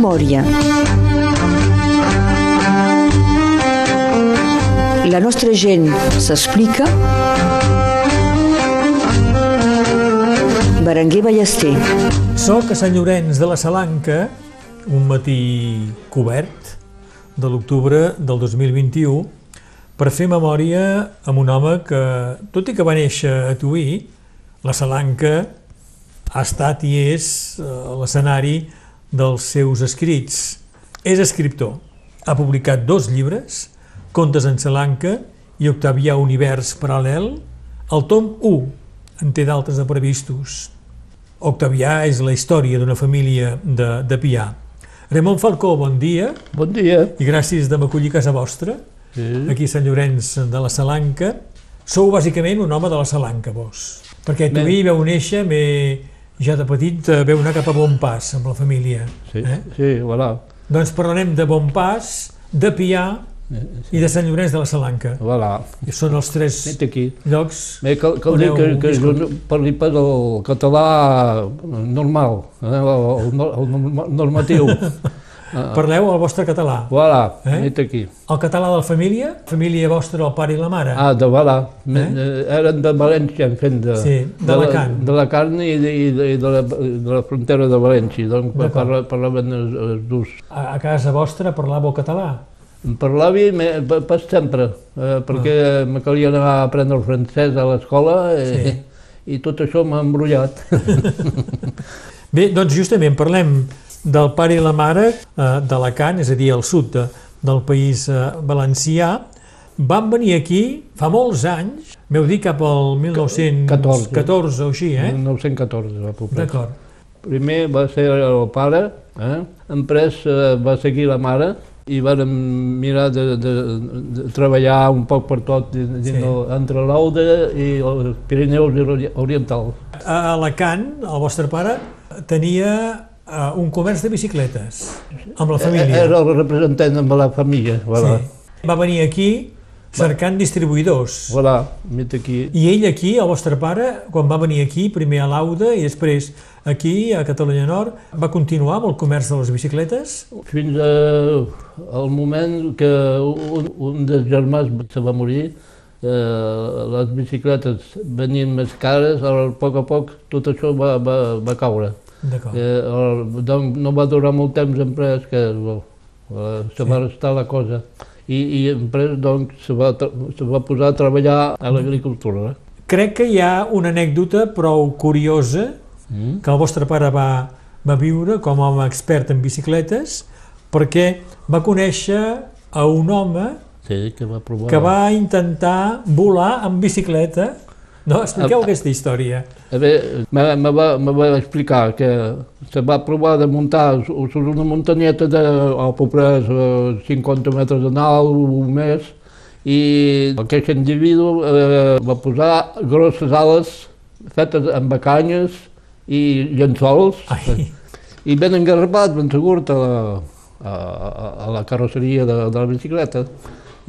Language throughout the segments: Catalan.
Memòria. La nostra gent s'explica. Berenguer Ballester. Soc a Sant Llorenç de la Salanca, un matí cobert de l'octubre del 2021, per fer memòria amb un home que, tot i que va néixer a Tuí, la Salanca ha estat i és eh, l'escenari dels seus escrits. És escriptor. Ha publicat dos llibres, Contes en Salanca i Octavià Univers Paral·lel. El tom 1 en té d'altres de previstos. Octavià és la història d'una família de, de Pià. Ramon Falcó, bon dia. Bon dia. I gràcies de m'acollir a casa vostra, Sí. aquí a Sant Llorenç de la Salanca. Sou bàsicament un home de la Salanca, vos. Perquè tu hi veu néixer, me, ja de petit eh, veu anar cap a Bon Pas amb la família. Sí, Eh? sí, voilà. Doncs parlarem de Bon Pas, de Pià Eh, i de Sant Llorenç de la Salanca. Voilà. I són els tres Vet aquí. llocs Bé, cal, cal dir que, que jo parli pas el català normal, eh, el, el, el norma- normatiu. Ah, Parleu el vostre català. Voilà, Eh? vet aquí. El català de la família, família vostra, el pare i la mare. Ah, de voilà. Eh? Eren de València, en fent de... Sí, d'Alacant. De D'Alacant i, de, i de, i de, la, de la frontera de València, doncs parla, parlaven els, els dos. A, a casa vostra parlàveu català. En parlava pas sempre, eh, perquè Ah. me calia anar a aprendre el francès a l'escola i, Sí. i tot això m'ha embrollat. Bé, doncs justament parlem del pare i la mare eh, d'Alacant, és a dir, al sud de, del país eh, valencià. Van venir aquí fa molts anys, m'heu dit cap al 1914 14. o així, eh? 1914 va poblar. D'acord. Primer va ser el pare, eh? després eh, va seguir la mare i vàrem mirar de, de, de treballar un poc per tot dins, Sí. el, entre l'Aude i els Pirineus ori- Orientals. A Alacant, el vostre pare tenia eh, un comerç de bicicletes amb la família. Era el representant amb la família. Voilà. Sí. Va venir aquí cercant distribuïdors. Voilà, aquí. I ell aquí, el vostre pare, quan va venir aquí, primer a l'Auda i després aquí, a Catalunya Nord, va continuar amb el comerç de les bicicletes? Fins a, al moment que un, un dels germans se va morir, eh, les bicicletes venien més cares, a poc a poc tot això va, va, va caure. D'acord. Eh, el, doncs no va durar molt temps després que bueno, eh, se va restar la cosa. I, i després doncs, se, va, se va posar a treballar a l'agricultura. Crec que hi ha una anècdota prou curiosa Mm? que el vostre pare va, va viure com a home expert en bicicletes perquè va conèixer a un home Sí, que va provar. que va intentar volar amb bicicleta. No, expliqueu Ah, aquesta història. A veure, me, va, me va explicar que se va provar de muntar so- sobre una muntanyeta de, a popres eh, 50 metres de nau o més i aquest individu eh, va posar grosses ales fetes amb bacanyes i llençols Ai, i ben engarrapat, ben segur, a la, a, a, a la carrosseria de, de la bicicleta.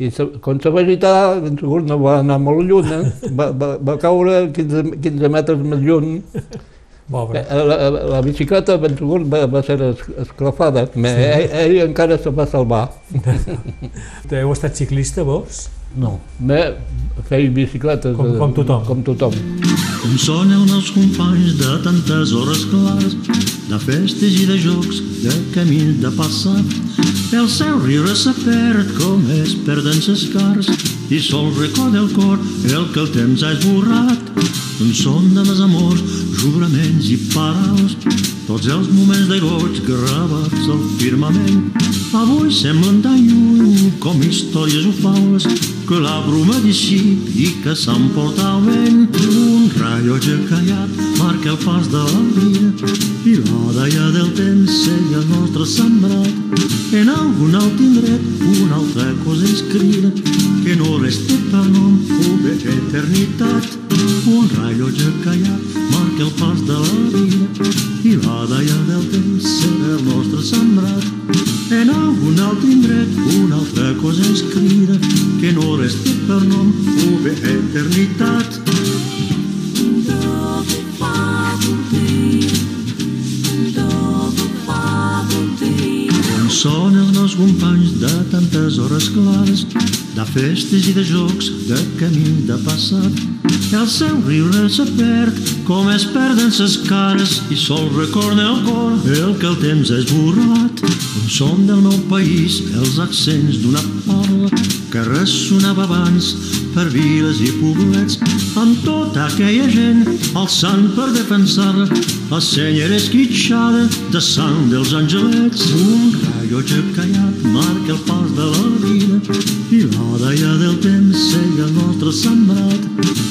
I quan se va agitar, ben segur, no va anar molt lluny, eh? va, va, va caure 15, 15 metres més lluny. pobre. Eh, La, la, la bicicleta, ben segur, va, va ser es, esclafada, Sí. ell, ell encara se va salvar. Heu estat ciclista, vos? No. Me feia bicicletes. Com- eh, com tothom. Com tothom. Com són els meus companys de tantes hores clares, de festes i de jocs, de camins de passat. El seu riure se perd com es perden ses cares i sol recorda el cor el que el temps ha esborrat. En són de desamors, juraments i paraus, tots els moments de goig gravats al firmament. Avui semblen tan lluny com històries o faules que la bruma dissip i que s'emporta el vent. Un rellotge callat marca el pas de la vida i la daia del temps sella el nostre sembrat. En algun alt indret una altra cosa ens crida que no resta per nom o bé eternitat. Un rellotge callat marca el pas de la vida i la daia del temps serà el nostre sembrat. En algun altre indret una altra cosa ens crida que no resta per nom o bé de tantes hores clares, de festes i de jocs, de camí de passat. El seu riure se perd, com es perden ses cares, i sol recorda el cor el que el temps ha esborrat. Un som del meu país, els accents d'una parla que ressonava abans per viles i poblets, amb tota aquella gent alçant per defensar-la, la senyera esquitxada de sang dels angelets. Un rellotge callat marca el pas de la vida i la daia del temps sega el nostre sembrat.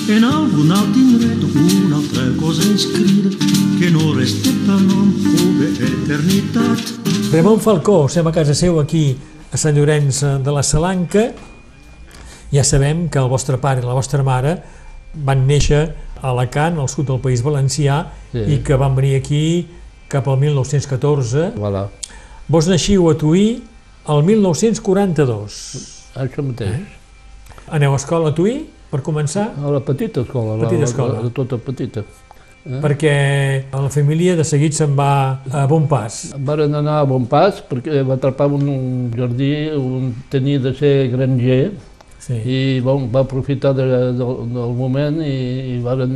En algun alt indret una altra cosa ens crida que no resta per nom o bé eternitat. Ramon Falcó, som a casa seu aquí a Sant Llorenç de la Salanca. Ja sabem que el vostre pare i la vostra mare van néixer a Alacant, al sud del País Valencià, Sí. i que van venir aquí cap al 1914. Voilà. Vos naixiu a Tuí el 1942. Això mateix. Aneu a escola a Tuí, per començar, A la petita escola. Petita la, escola. La, la, tota petita. Eh? perquè la família de seguit se'n va a Bonpas. Varen anar a bon pas perquè va atrapar un, un jardí on tenia de ser granger Sí. i bon, va aprofitar de, de, del moment i, i varen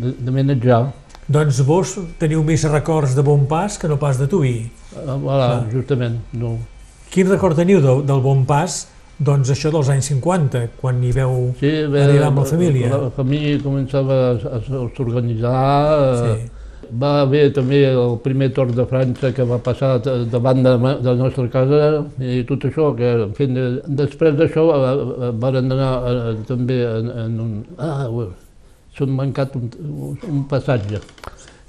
de, de manejar. Doncs vos teniu més records de Bonpas que no pas de Tuí. Ah, Voilà, justament. No. Quin record teniu de, del Bonpas? Doncs això dels anys 50, quan hi veu Sí, bé, arribar amb la família. La, la família començava a, a, a s'organitzar. Sí. Sí. Va haver també el primer torn de França que va passar davant de, de la nostra casa i tot això. Que, en fi, de, després d'això eh, eh, varen anar eh, també en, en un... Ah, s'han mancat un, un passatge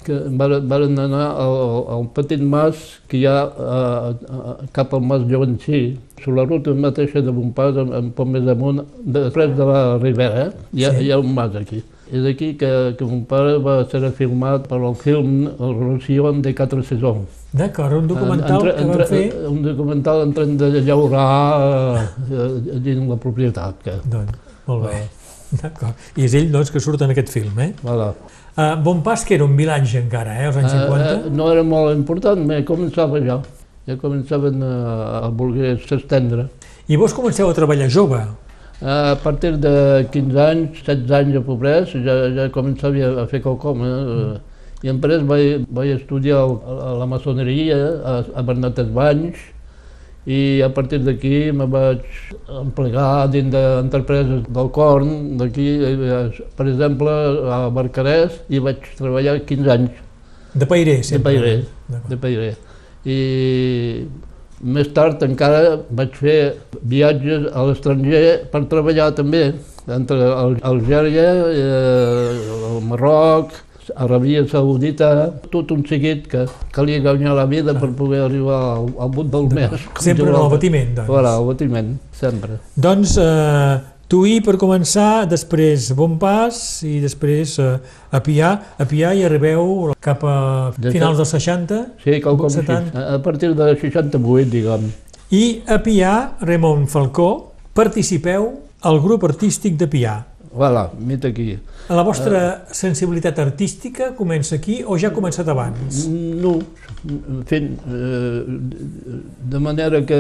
que varen, varen anar al, al- al petit mas que hi ha eh, eh, cap al mas Llorencí, sobre la ruta mateixa de Bonpas, un, un poc més amunt, després de la Ribera, eh? hi, ha, Sí. hi ha un mas aquí. És aquí que, que mon pare va ser filmat per el film El Rosion de quatre saisons. D'acord, un documental que van fer... Un documental en train de llaurar eh, dins la propietat. Que, Doncs, molt bé. D'acord. I és ell doncs, que surt en aquest film, eh? voilà. Uh, Bonpas, que era un vilatge encara, eh, als anys 50. Eh, no era molt important, però començava ja. Ja començaven a, a voler s'estendre. I vos comenceu a treballar jove. A partir de 15 anys, 16 anys a Pobrès, ja, ja començava a fer quelcom. Eh? I després vaig, vaig estudiar a la maçoneria a, a Bernat Banys i a partir d'aquí me vaig emplegar dins d'entrepreses del Corn, d'aquí, eh, per exemple, a Barcarès, i vaig treballar 15 anys De Pairer, de sempre. Pairer, D'acord. de Pairer. I més tard encara vaig fer viatges a l'estranger per treballar també, entre Al- Algèria, eh, el Marroc, Aràbia Saudita, tot un seguit que calia guanyar la vida per poder arribar al, al but del mes. Sempre en el batiment, doncs. Voilà, al batiment, sempre. Doncs eh, Tuí per començar, després Bonpas i després eh, a Pià. A Pià hi arribeu cap a finals dels 60 Sí, quelcom així. 70. A a partir de 68, diguem. i a Pià, Ramon Falcó, participeu al grup artístic de Pià. Voilà, mit aquí. La vostra sensibilitat artística comença aquí o ja ha començat abans? No, en fi, eh, de manera que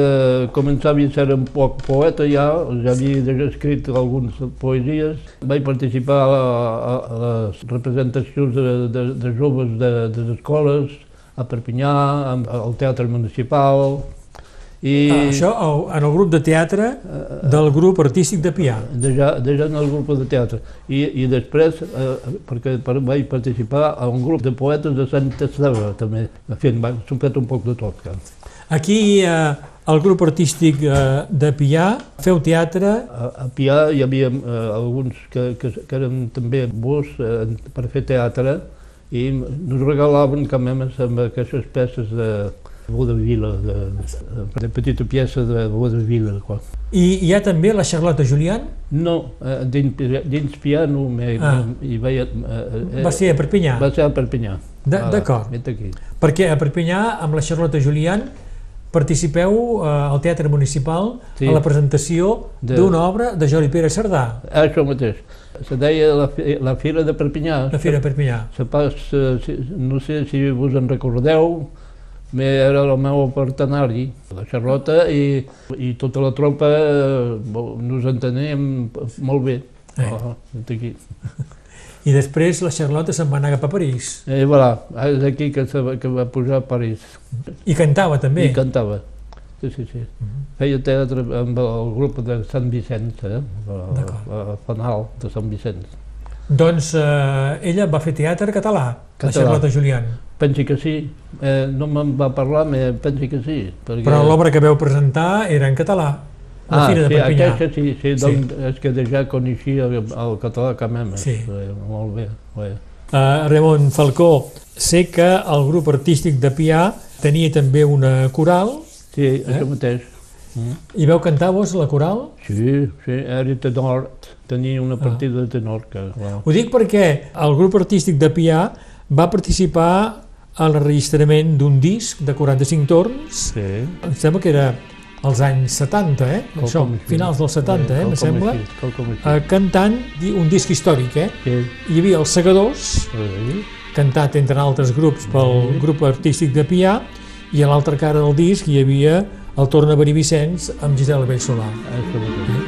començava a ser un poc poeta ja, ja havia escrit algunes poesies, vaig participar a, a, a les representacions de, de, de joves de, de les escoles, a Perpinyà, al Teatre Municipal, i Ah, això en el grup de teatre del grup artístic de Pià. Deja, deja en el grup de teatre. I, i després, eh, perquè per, vaig participar a un grup de poetes de Sant Esteve, també. En fi, s'ho fet un poc de tot. Que. Aquí, eh, al grup artístic eh, de Pià, feu teatre, A, a Pià hi havia eh, alguns que, que, que eren també bus eh, per fer teatre i ens regalaven com a més amb aquestes peces de vodevila, de, de, de petita peça de vodevila. Quoi. i hi ha també la Charlotte Julián, No, eh, dins, dins Pià no, me, Ah. hi veia... Eh, eh, va ser a Perpinyà. Va ser a Perpinyà. De- Voilà, d'acord. Perquè a Perpinyà, amb la Charlotte Julián, participeu eh, al Teatre Municipal Sí. a la presentació De- d'una obra de Jordi Pere Cerdà, Això mateix. Se deia la, fi- la Fira de Perpinyà. la Fira de Perpinyà. Se pas, eh, si, no sé si vos en recordeu, era el meu partenari, la Charlota, i, i tota la tropa eh, nos enteníem molt bé. Eh. Oh, d'aquí. I després la Charlotte se'n va anar cap a París. I voilà, és d'aquí que, se que va pujar a París. I cantava també. I cantava. Sí, sí, sí. Feia teatre amb el grup de Sant Vicenç, eh? A, a Fanal de Sant Vicenç. Doncs eh, ella va fer teatre català, la Català. Charlotte Julián. Pensi que sí. Eh, no me'n va parlar, però pensi que sí. Perquè... Però l'obra que veu presentar era en català, la Ah, Fira de sí, Perpinyà. aquesta sí, sí, doncs és que ja coneixia el, el català que même. Sí. Eh, molt bé. bé. Uh, Ramon Falcó, sé que el grup artístic de Pià tenia també una coral Sí, eh? això mateix. Mm. i veu cantar vos la coral? Sí, sí, era tenor, tenia una Ah. partida de tenor que... Wow. Ho dic perquè el grup artístic de Pià va participar a l'enregistrament d'un disc de 45 torns, Sí. em sembla que era als anys 70, eh? Quelcom Això, finals dels 70, eh? Em sembla. Uh, cantant un disc històric, eh? Sí. Hi havia els Segadors, Sí. cantat entre altres grups pel grup artístic de Pià, i a l'altra cara del disc hi havia el Tornaverí Vicenç amb Gisela Bellsolà. Això mateix.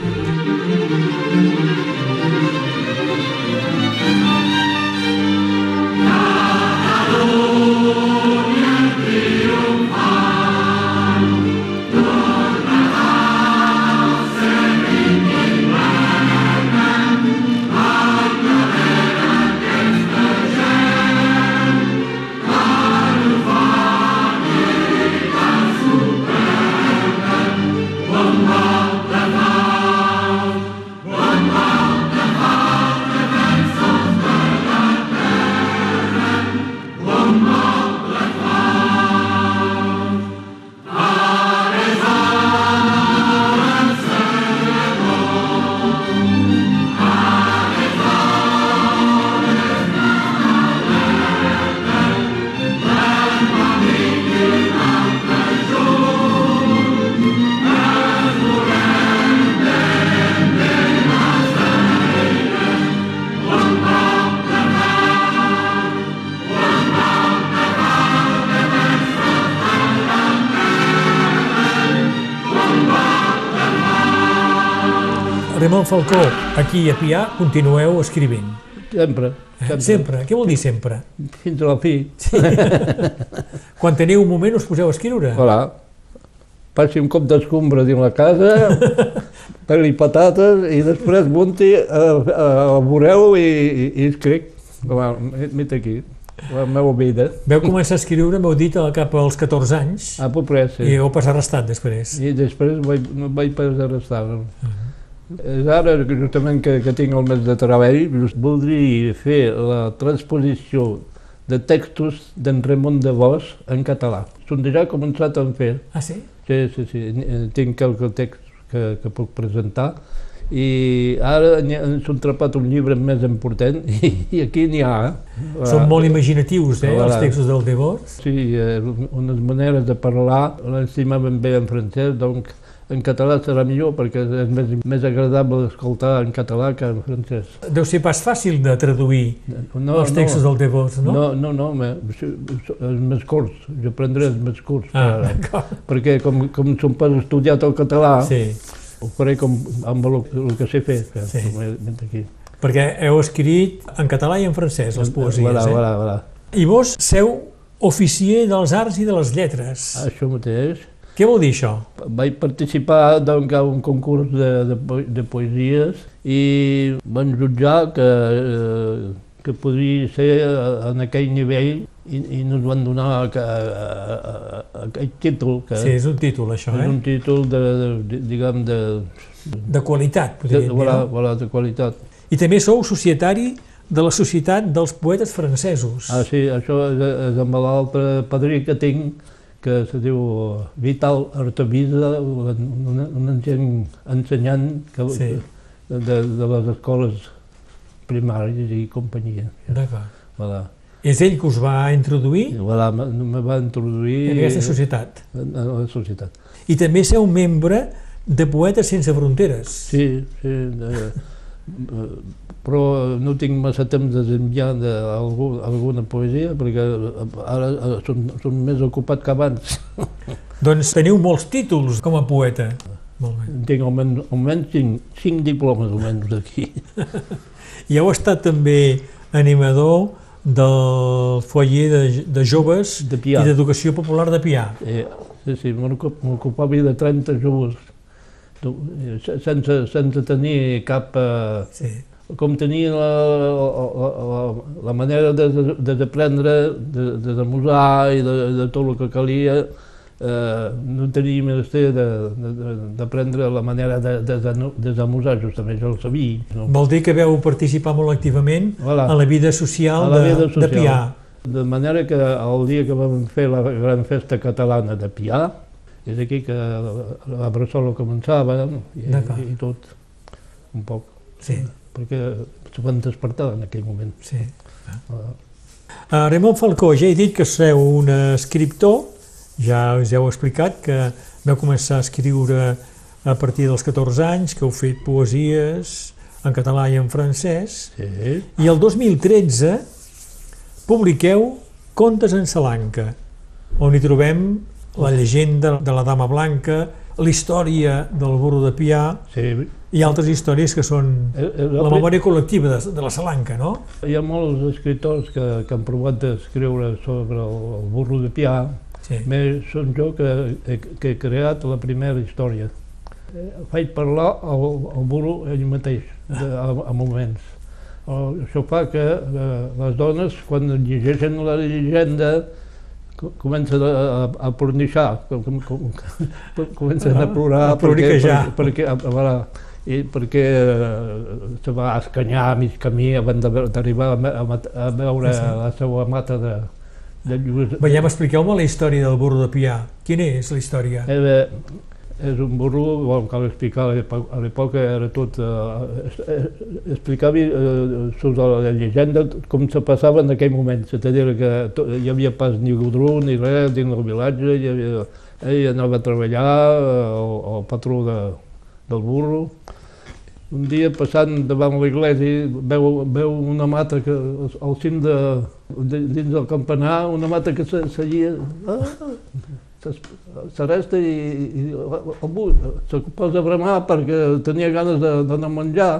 Ramon Falcó, aquí a Pià continueu escrivint. Sempre, sempre. Sempre. Què vol dir sempre? Fins a la fi. Quan teniu un moment us poseu a escriure? Voilà. Passi un cop d'escombra dins la casa, peli patates i després munti, eh, eh, veureu i, i, i escric. Mira aquí, la meva vida. Veu començar a escriure, m'heu dit, cap als 14 anys, A peu près, i sí. heu passat arrestat després. I després vaig, vaig pas arrestar. És ara que justament que, que tinc el mes de treball, voldria fer la transposició de textos d'en Ramon de Vos en català. Són ja començat a fer. Ah, sí? Sí, sí, sí. eh, Tinc qualque text que, que puc presentar i ara n'hi ha- s'ha atrapat un llibre més important i, i aquí n'hi ha. eh? Són molt imaginatius, eh, els textos del Devos. Sí, eh, unes maneres de parlar, l'estimaven bé en francès, doncs en català serà millor perquè és més, més agradable escoltar en català que en francès. Deu ser pas fàcil de traduir No, els textos del Devos, no? No, no, no, és més curts, jo prendré els més curts, Ah, per- perquè com, com som pas estudiat el català, Sí, ho faré com, amb el, el que sé fer. Que, Sí. aquí. perquè heu escrit en català i en francès les poesies, Voilà, eh? voilà, voilà. I vos seu oficier dels arts i de les lletres. Això mateix. Què vol dir això? Vaig participar doncs, a un concurs de, de, de poesies i van jutjar que, eh, que podria ser eh, en aquell nivell i, i ens van donar aqu- a- a- a- aquell títol, que Sí, és un títol, això, és eh? un títol de, de, de diguem, de, De qualitat, podríem dir, voilà, no? voilà, de qualitat. I també sou societari de la Societat dels Poetes Francesos. Ah, sí, això és, és amb l'altre padrí que tinc, que se diu Vital Artavisa, un, gent ensenyant que, Sí. de, de les escoles primàries i companyia. D'acord. Voilà. És ell que us va introduir voilà, me, va introduir en aquesta societat. en, en la societat. I també sou membre de Poetes Sense Fronteres. Sí, sí, de, però no tinc massa temps de desenviar algú, alguna poesia perquè ara eh, som, som més ocupat que abans. Doncs teniu molts títols com a poeta. Molt bé. Tinc almenys, almenys cinc, cinc diplomes almenys d'aquí. I heu estat també animador del foyer de, de joves De Pià. i d'educació popular de Pià. Eh, sí, sí, m'ocup- m'ocupava de 30 joves sense, sense tenir cap... Eh, Sí. com tenia la, la, la, la manera de, de, de desaprendre, de, de demusar i de, de tot el que calia, eh, no tenia menester de- de- de- d'aprendre la manera de, de, de, de desamusar, justament, jo el sabia. No? Vol dir que veu participar molt activament Voilà. a la vida social, A la de, vida de social. Pià. De manera que el dia que vam fer la gran festa catalana de Pià, és aquí que la, la bressola començava i, i tot, un poc, Sí, perquè se van despertar en aquell moment. sí. Uh, Ramon Falcó, ja he dit que sou un escriptor, ja us heu explicat que vau començar a escriure a partir dels 14 anys, que heu fet poesies en català i en francès, Sí, i el 2013 publiqueu Contes en Salanca, on hi trobem la llegenda de la Dama Blanca, la història del burro de Pià sí. i altres històries que són Eh, eh, la memòria col·lectiva de, de la Salanca, no? Hi ha molts escriptors que, que han provat d'escriure sobre el, el burro de Pià, Sí. més són jo que, que he creat la primera història. Eh, Faig parlar el, el burro ell mateix, de, a, a moments. Això fa que les dones, quan llegeixen la llegenda, co- comencen a, a, a plornixar, com, com, com, comencen a plorar A ploriquejar. perquè, perquè, a, voilà, i perquè eh, se va escanyar a mig camí abans d'arribar a, a, a veure Sí, sí. la seva mata de, de lluç. Veiem, expliqueu-me la història del burro de Pià. Quina és la història? Era, és un burro, bon, cal explicar, a l'èpo- a l'època era tot... Eh, explicava eh, sobre la llegenda com se passava en aquell moment, dir, que to, hi havia pas ni godrú ni res dins del vilatge, hi havia, ell anava a treballar, eh, el, el patró de, del burro. Un dia passant davant l'església veu, veu una mata que al cim de, de, dins del campanar, una mata que seguia, ah, s'arresta i, i se posa a bramar perquè tenia ganes d'anar a menjar.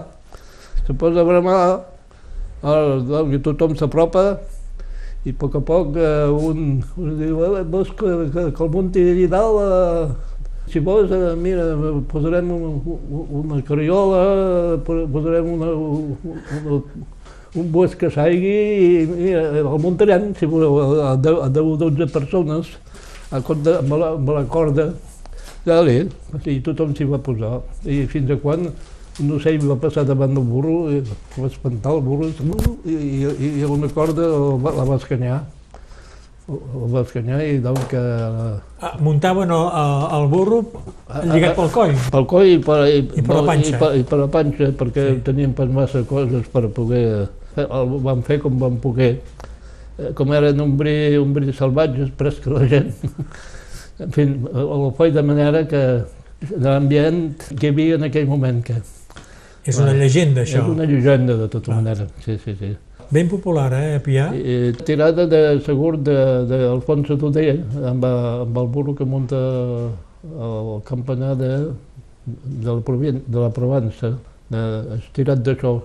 Se posa a bramar, doncs, tothom s'apropa i a poc a poc eh, un, un diu, "Eh, vols que, que, que el munti allà dalt, eh, si vols, eh, mira, posarem un, un- una carriola, po- posarem una, una, un bosc que s'aigui i mira, el muntarem, si voleu, a 10 a 10 o 12 persones, a compte, amb, la, amb la corda, Dale, i tothom s'hi va posar. I fins a quan un ocell va passar davant del burro, i va espantar el burro, i, i, i, una corda la va escanyar. El va escanyar i doncs que... Ah, muntaven el, el, burro lligat pel coll. Pel coll i per, i, I per la panxa. I per, i per la panxa, perquè Sí. teníem pas massa coses per poder... El vam fer com vam poder. Eh, Com eren ombrir, ombrir salvatges, pres que la gent... en fi, el foi de manera que l'ambient que hi havia en aquell moment, que És una llegenda, això. és una llegenda de tota Ah. manera. Sí, sí, sí. Ben popular, eh, Pià? I, tirada de, segur d'Alfonso Tudé, amb, amb el burro que munta el campanar de, de, la, provin- de la Provença, de, estirat d'això.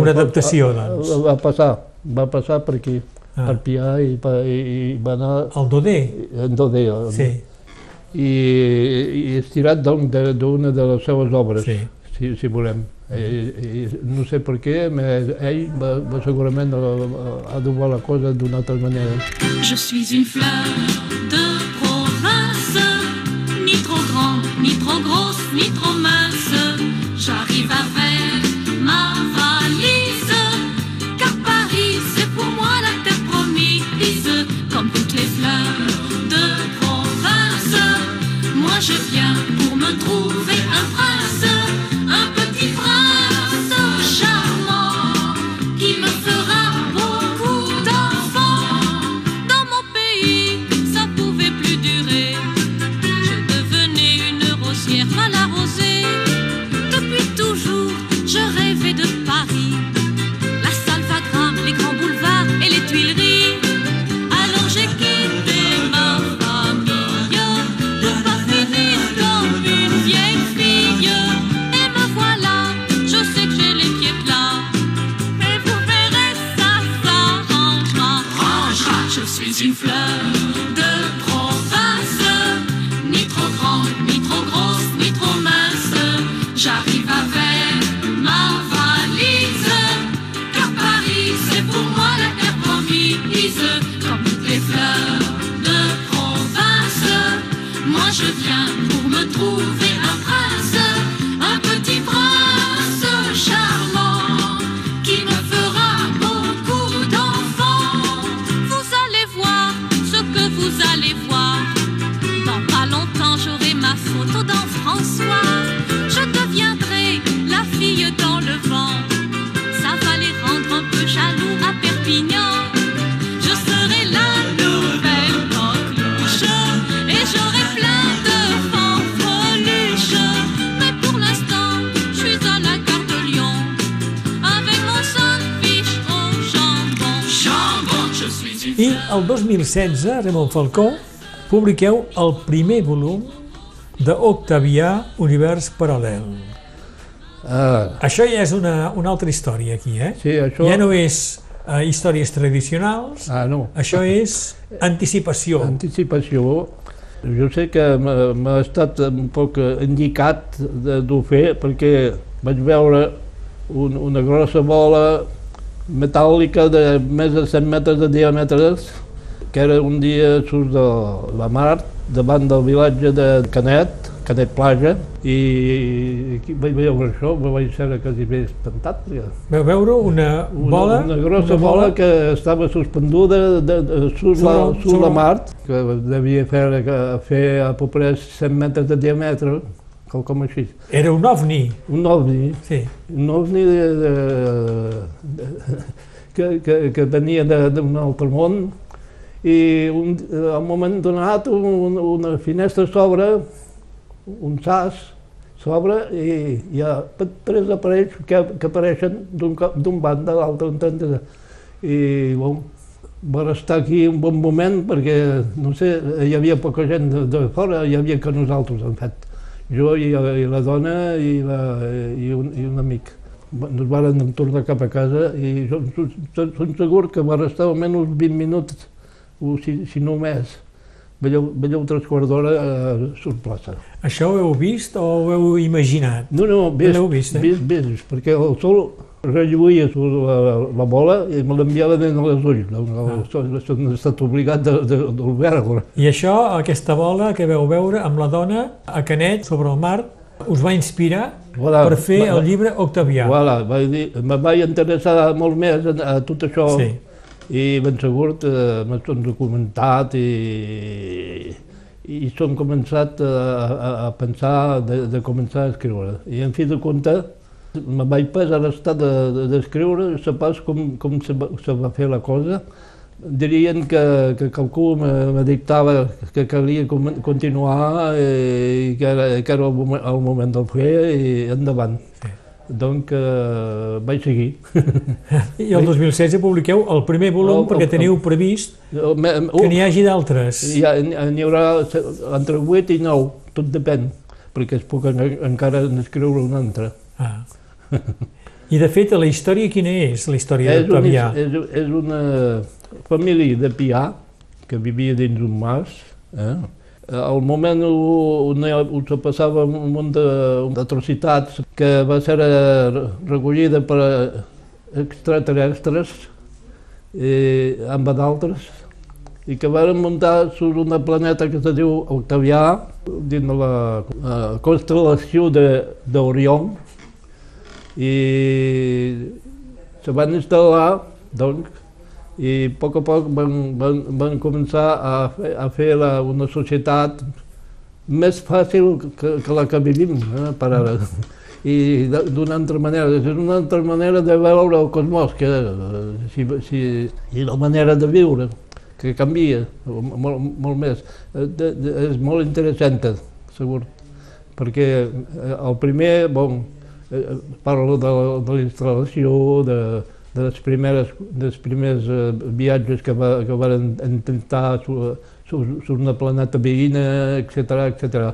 Una adaptació, doncs. Va passar, va passar per aquí, Ah. per Pià, i, i, i va anar El Dodé? en Dodé, Sí, i, i estirat doncs, de- d'una de, les seves obres, sí. si, si volem. I, i, no sé per què, però ell va, va segurament eh, adobar la cosa d'una altra manera. Je suis une fleur de province, ni trop grande, ni trop grosse, ni trop el 2016, Ramon Falcó, publiqueu el primer volum d'Octavià Univers Paral·lel. Ah, Això ja és una, una altra història aquí, eh? sí, això... Ja no és eh, històries tradicionals, Ah, no. això és anticipació. Anticipació. Jo sé que m'ha estat un poc indicat de- d'ho fer perquè vaig veure un, una grossa bola metàl·lica de més de 100 metres de diàmetre que era un dia surt de la mar davant del vilatge de Canet, Canet Plaja, i aquí vaig veure això, me vaig ser quasi bé espantat. Veu veure una una, bola... una grossa bola que estava suspenduda de, de, surt, Sobre- la, sobre- la mar, que devia fer, que fer a popres 100 metres de diàmetre, quelcom així. Era un ovni, Un ovni, sí. un ovni de, de, de, que, que, que venia de- d'un altre món i un, al moment donat un, una finestra s'obre, un sas s'obre i hi ha tres aparells que, que apareixen d'un cap- d'un band a l'altre, entendre. I bon, va estar aquí un bon moment perquè, no sé, hi havia poca gent de, de fora, hi havia que nosaltres, en fet. Jo i, i la dona i, la, i, un, i un amic. Ens varen tornar cap a casa i som, som, som segur que va restar almenys uns 20 minuts, o si, si no més. Veieu, veieu tres quarts d'hora eh, sur plaça. Això ho heu vist o ho heu imaginat? No, no, vist, l'heu vist, eh? vist, vist, perquè el sol relluïa la, la bola i me l'enviava dins els ulls. Doncs, ah. He estat obligat de, de, d'obrir-la. I això, aquesta bola que veu veure amb la dona a Canet sobre el mar, us va inspirar Voilà, per fer va- el llibre Octavià. Voilà, vaig dir, me vaig interessar molt més a, a tot això Sí. I ben segur eh, m'he documentat i, i som començat a, a, a pensar de, de començar a escriure. I en fi de compte me vaig pas a l'estat d'escriure, de, d'escriure, se pas com, com se, va, se va fer la cosa. Dirien que, que qualcú me, me dictava que calia continuar i que era, que era el, moment, el moment de fer i endavant. Sí. Donc eh, vaig seguir. I el 2016 publiqueu el primer volum El- perquè el- teniu previst Me- que n'hi hagi d'altres. Ha, n'hi haurà entre 8 i 9, tot depèn, perquè es puc en, encara escriure un altre. Ah. I de fet, la història quina és, la història És, un, d'Octavià? és, és una família de Pià que vivia dins un mas. Eh? Al moment on, se passava un munt d'atrocitats que va ser eh, recollida per extraterrestres i amb d'altres i que varen muntar sobre una planeta que se diu Octavià dins de la eh, constel·lació d'Orion i se van instal·lar doncs, i a poc a poc van, van, van començar a fer, a fer la, una societat més fàcil que, que la que vivim eh, per ara. I d'una altra manera, és una altra manera de veure el cosmos, que, eh, si, si, i la manera de viure, que canvia molt, molt més. Eh, De, de, és molt interessant, segur, perquè eh, el primer, bon, parlo de, de la instal·lació, de, de les primeres, dels primers eh, viatges que, va, que van intentar sur, sur, sur una planeta veïna, etc etc.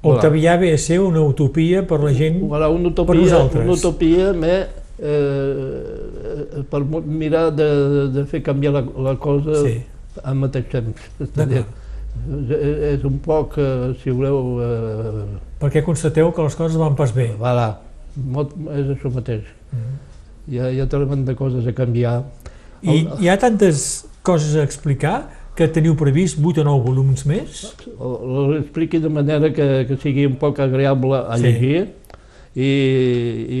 Octavià ve a ser una utopia per la gent... Voilà, una per utopia, nosaltres. una utopia mais, eh, per mirar de, de, fer canviar la, la cosa Sí. al mateix temps. És és, un poc, eh, si voleu, eh, Perquè constateu que les coses van pas bé. voilà, molt, és això mateix. Mm. Hi ha, hi ha tremend de coses a canviar. I hi ha tantes coses a explicar que teniu previst 8 o 9 volums més? Ho expliqui de manera que, que sigui un poc agreable a Sí. llegir i,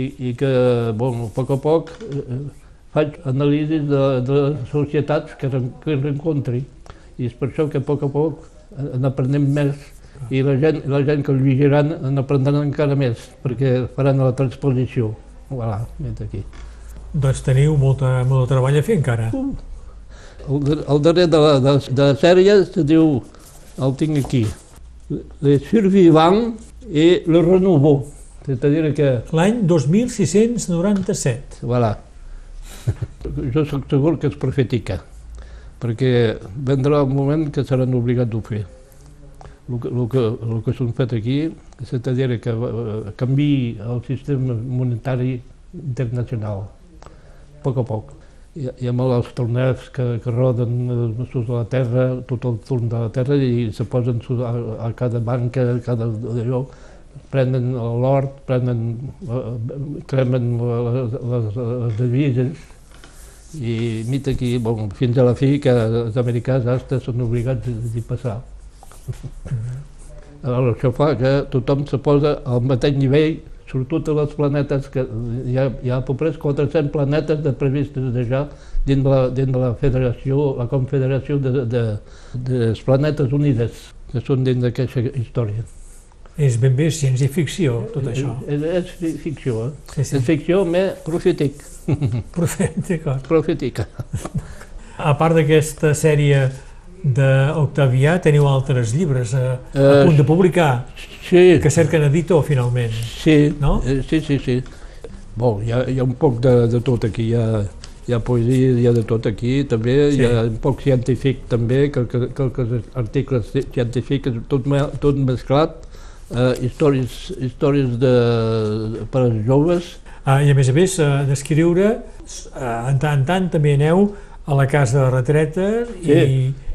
i, i que, bon, a poc a poc eh, faig anàlisis de, de societats que, que rencontri i és per això que a poc a poc en aprenem més i la gent, la gent que el llegiran en aprendran encara més perquè faran la transposició. Voilà, vet aquí. Doncs teniu molta, molt de treball a fer encara. El, dar- el darrer de la, de, de la sèrie se diu, el tinc aquí, Le Survivant i Le Renouveau. És a dir que, L'any 2697. voilà, jo sóc segur que és profètica. perquè vendrà un moment que seran obligats de fer. El que, el que, el que s'ha fet aquí, és a dir, que canvi el sistema monetari internacional, a poc a poc. Hi, hi ha molts torners que, que roden eh, surt de la terra, tot el torn de la terra, i se posen a, a cada banca, a cada d'allò, prenen l'hort, prenen, eh, cremen les, les, les devises, i mira aquí, bon, fins a la fi, que els americans hasta són obligats d'hi passar. Aleshores, això fa que tothom se posa al mateix nivell, sobretot a les planetes, que hi ha, hi ha propers 400 planetes de previstes ja dins de la, dins de la federació, la confederació de, de, de, les planetes unides, que són dins d'aquesta història. És ben bé ciència-ficció, tot això. És, és, és ficció, eh? Sí, sí. És ficció més profètic, d'acord. profètica. A part d'aquesta sèrie d'Octavià, teniu altres llibres a, a Eh, punt de publicar, Sí, que cerquen editor, finalment. sí, No? eh, sí, sí, sí. Bon, hi ha, hi ha un poc de, de tot aquí, hi ha, hi ha poesia, hi ha de tot aquí, també, Sí. hi ha un poc científic també, que, que, que, que els articles ci- científics, tot, tot mesclat, eh, històries, històries de, per als joves, Ah, I a més a més eh, d'escriure, eh, en tant en tant també aneu a la casa de retreta i, Sí.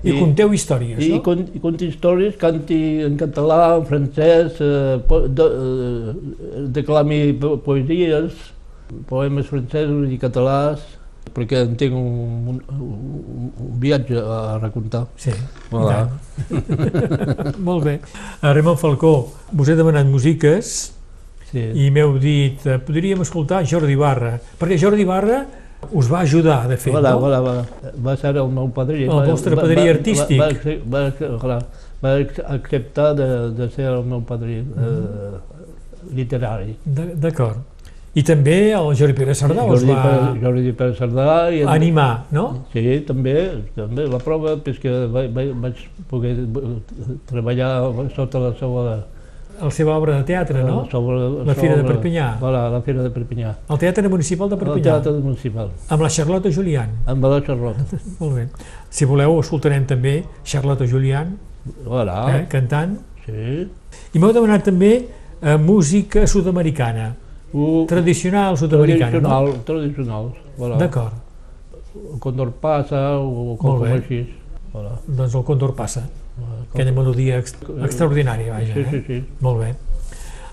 i, I- conteu històries, I, no? con, i conti històries, canti en català, en francès, eh, po, de, eh, declami po- poesies, poemes francesos i catalans, perquè en tinc un, un, un, viatge a racontar. Sí, Voilà. i. Molt bé. Uh, Raymond Falcó, vos he demanat músiques Sí. i m'heu dit, eh, podríem escoltar Jordi Barra, perquè Jordi Barra us va ajudar, de fet, Voilà, no? voilà, voilà. Va ser el meu padrí. El va- vostre va- padrí va- artístic. Va, va, va, clar, va acceptar de, de ser el meu padrí eh, literari. D'acord. I també el Jordi Pere Sardà us Jordi, va Pere, Jordi Pere Sardà i el, animar, no? Sí, també, també la prova, perquè vaig, vaig, poder treballar sota la seva... La seva obra de teatre, no? Sobre, La Fira de sobre- Perpinyà. Voilà, la Fira de Perpinyà. El Teatre Municipal de El Perpinyà, Teatre Municipal, amb la Charlotte Julián. amb la Charlotte. Molt bé. Si voleu, escoltarem també Charlotte Julián, Voilà, eh, cantant. sí. I m'heu demanat també eh, música sud-americana, Uh, tradicional sud-americana, no? tradicional, tradicional. Voilà. D'acord. El Condor passa o Molt com bé. així. Voilà. Doncs el Còndor passa. Aquella melodia ex extraordinària, vaja. Sí, sí, Eh? sí. Molt bé.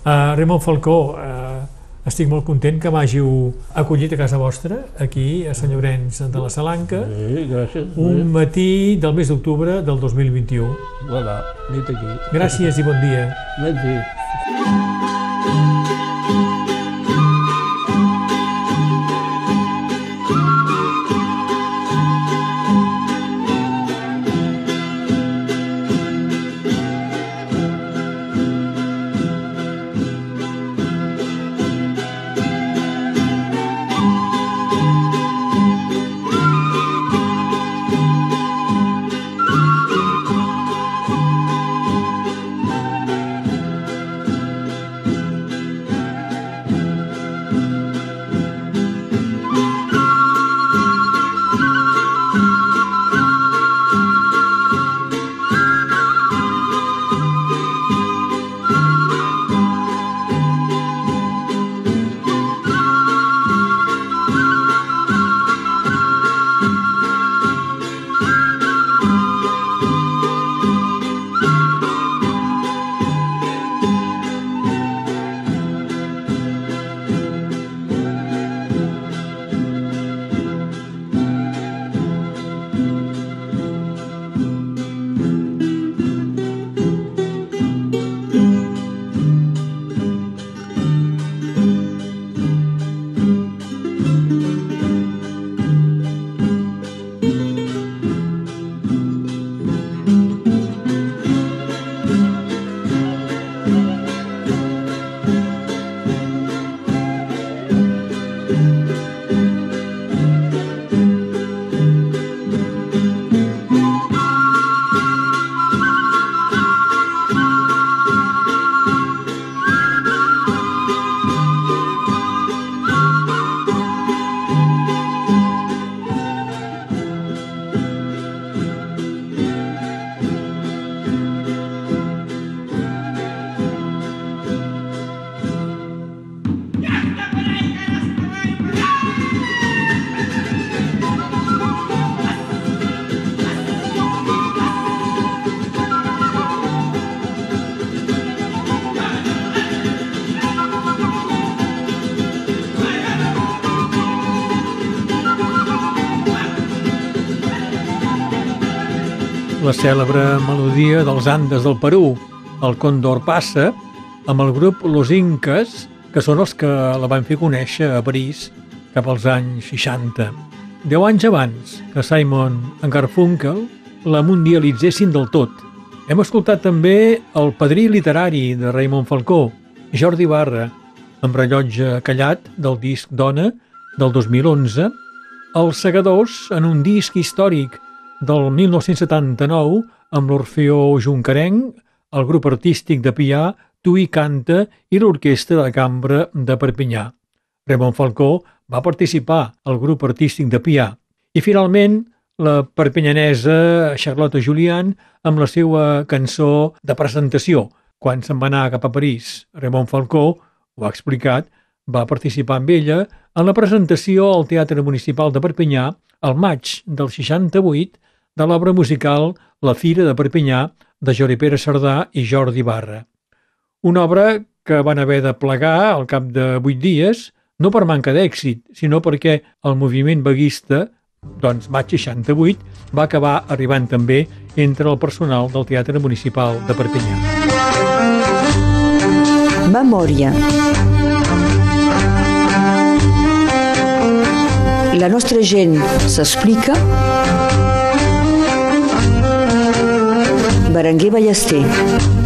Uh, Raymond Falcó, uh, estic molt content que m'hàgiu acollit a casa vostra, aquí a Sant Llorenç de la Salanca, Sí, gràcies. un matí del mes d'octubre del 2021. Voilà, nit aquí. Gràcies i bon dia. Merci. La cèlebre melodia dels Andes del Perú, el Condor Passa, amb el grup Los Incas, que són els que la van fer conèixer a París cap als anys 60. Deu anys abans que Simon Garfunkel la mundialitzessin del tot. Hem escoltat també el padrí literari de Raymond Falcó, Jordi Barra, amb rellotge callat del disc Dona del 2011, Els Segadors en un disc històric del 1979 amb l'Orfeó Juncarenc, el grup artístic de Pià, Tui Canta i l'Orquestra de Cambra de Perpinyà. Ramon Falcó va participar al grup artístic de Pià. I finalment, la perpinyanesa Charlotte Julian amb la seva cançó de presentació, quan se'n va anar cap a París. Ramon Falcó, ho ha explicat, va participar amb ella en la presentació al Teatre Municipal de Perpinyà al maig del 68 de l'obra musical La Fira de Perpinyà de Jori Pere Cerdà i Jordi Barra. Una obra que van haver de plegar al cap de vuit dies, no per manca d'èxit, sinó perquè el moviment vaguista, doncs maig 68, va acabar arribant també entre el personal del Teatre Municipal de Perpinyà. Memòria. La nostra gent s'explica Berenguer Ballester.